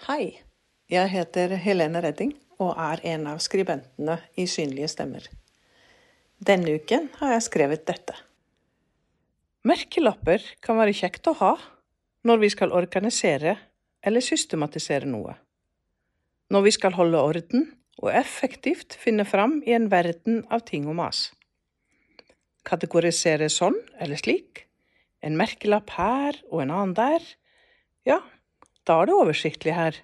Hei, jeg heter Helene Redding og er en av skribentene i Synlige stemmer. Denne uken har jeg skrevet dette. Merkelapper kan være kjekt å ha når vi skal organisere eller systematisere noe. Når vi skal holde orden og effektivt finne fram i en verden av ting og mas. Kategorisere sånn eller slik, en merkelapp her og en annen der. Ja, da er det oversiktlig her.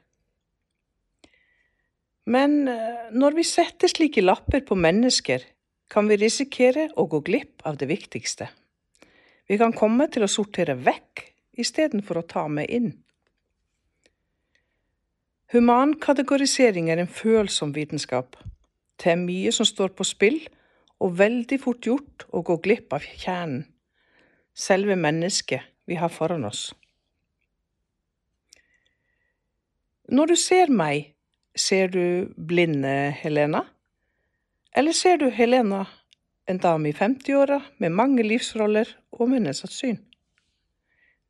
Men eh, når vi setter slike lapper på mennesker, kan vi risikere å gå glipp av det viktigste. Vi kan komme til å sortere vekk istedenfor å ta med inn. Humankategorisering er en følsom vitenskap. Det er mye som står på spill, og veldig fort gjort å gå glipp av kjernen, selve mennesket vi har foran oss. Når du ser meg, ser du blinde Helena? Eller ser du Helena, en dame i 50-åra med mange livsroller og med nedsatt syn?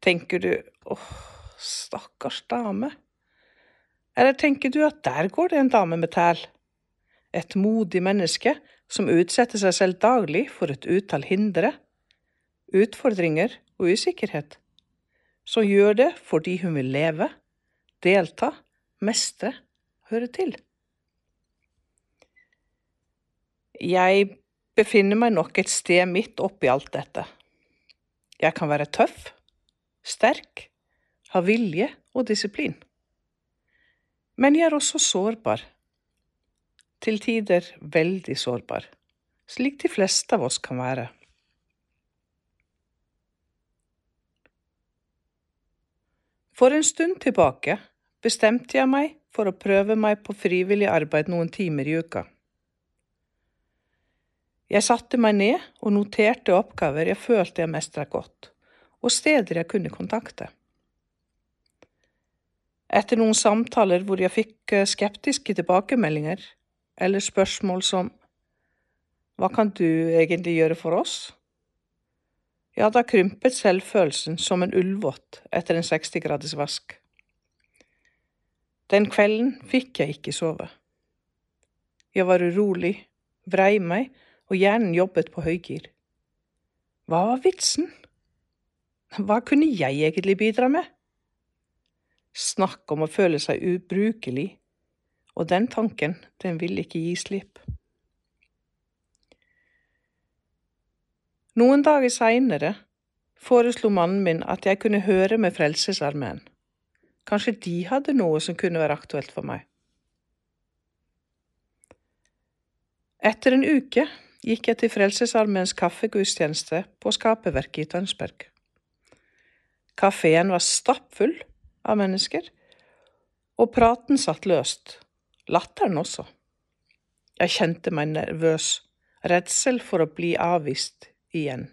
Tenker du åh, stakkars dame? Eller tenker du at der går det en dame med tæl? Et modig menneske som utsetter seg selv daglig for et utall hindre, utfordringer og usikkerhet. Som gjør det fordi hun vil leve, delta mestre, hører til. Jeg befinner meg nok et sted midt oppi alt dette. Jeg kan være tøff, sterk, ha vilje og disiplin. Men jeg er også sårbar. Til tider veldig sårbar, slik de fleste av oss kan være. For en stund tilbake bestemte jeg meg for å prøve meg på frivillig arbeid noen timer i uka. Jeg satte meg ned og noterte oppgaver jeg følte jeg mestra godt, og steder jeg kunne kontakte. Etter noen samtaler hvor jeg fikk eh, skeptiske tilbakemeldinger, eller spørsmål som Hva kan du egentlig gjøre for oss? Ja, da krympet selvfølelsen som en ullvott etter en 60 graders vask. Den kvelden fikk jeg ikke sove. Jeg var urolig, vrei meg, og hjernen jobbet på høygir. Hva var vitsen? Hva kunne jeg egentlig bidra med? Snakk om å føle seg ubrukelig, og den tanken, den ville ikke gi slipp. Noen dager seinere foreslo mannen min at jeg kunne høre med Frelsesarmeen. Kanskje de hadde noe som kunne være aktuelt for meg. Etter en uke gikk jeg til Frelsesarmeens kaffegudstjeneste på Skaperverket i Tønsberg. Kafeen var stappfull av mennesker, og praten satt løst, latteren også. Jeg kjente meg nervøs, redsel for å bli avvist igjen.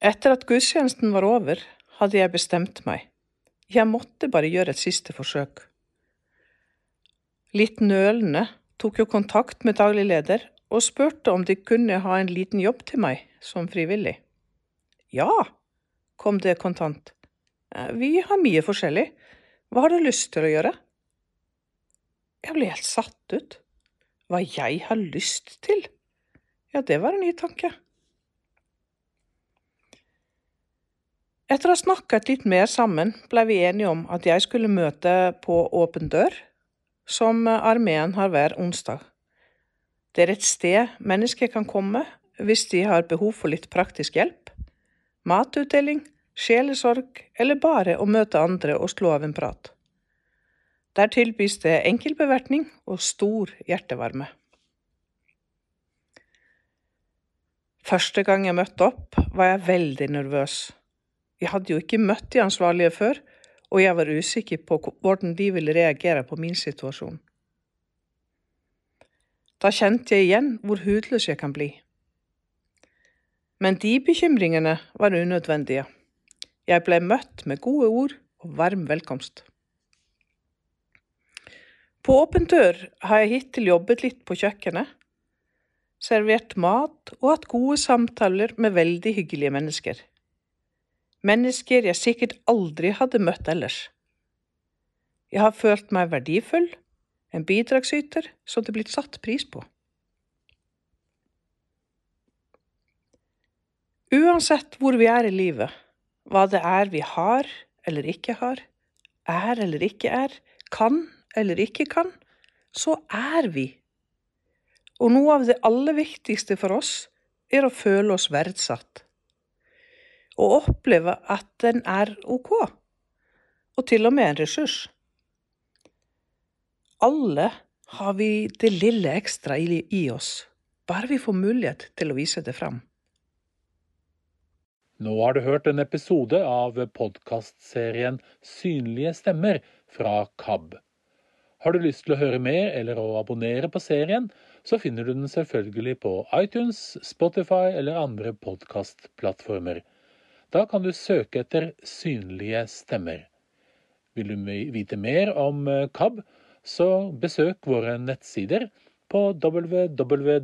Etter at gudstjenesten var over, hadde jeg bestemt meg. Jeg måtte bare gjøre et siste forsøk. Litt nølende tok jeg kontakt med daglig leder og spurte om de kunne ha en liten jobb til meg som frivillig. Ja, kom det kontant. «Eh, vi har mye forskjellig. Hva har du lyst til å gjøre? Jeg ble helt satt ut. Hva jeg har lyst til? Ja, det var en ny tanke. Etter å ha snakket litt mer sammen, ble vi enige om at jeg skulle møte på Åpen dør, som armeen har hver onsdag. Det er et sted mennesker kan komme hvis de har behov for litt praktisk hjelp, matutdeling, sjelesorg eller bare å møte andre og slå av en prat. Der tilbys det enkeltbevertning og stor hjertevarme. Første gang jeg møtte opp, var jeg veldig nervøs. Jeg hadde jo ikke møtt de ansvarlige før, og jeg var usikker på hvordan de ville reagere på min situasjon. Da kjente jeg igjen hvor hudløs jeg kan bli. Men de bekymringene var unødvendige. Jeg ble møtt med gode ord og varm velkomst. På Åpen dør har jeg hittil jobbet litt på kjøkkenet, servert mat og hatt gode samtaler med veldig hyggelige mennesker. Mennesker jeg sikkert aldri hadde møtt ellers. Jeg har følt meg verdifull, en bidragsyter som det er blitt satt pris på. Uansett hvor vi er i livet, hva det er vi har eller ikke har, er eller ikke er, kan eller ikke kan, så er vi. Og noe av det aller viktigste for oss er å føle oss verdsatt. Og oppleve at den er ok, og til og med en ressurs. Alle har vi det lille ekstra i oss, bare vi får mulighet til å vise det fram. Nå har du hørt en episode av podkastserien Synlige stemmer fra KAB. Har du lyst til å høre mer eller å abonnere på serien, så finner du den selvfølgelig på iTunes, Spotify eller andre podkastplattformer. Da kan du søke etter Synlige stemmer. Vil du vite mer om eh, KAB, så besøk våre nettsider på www.kab.no.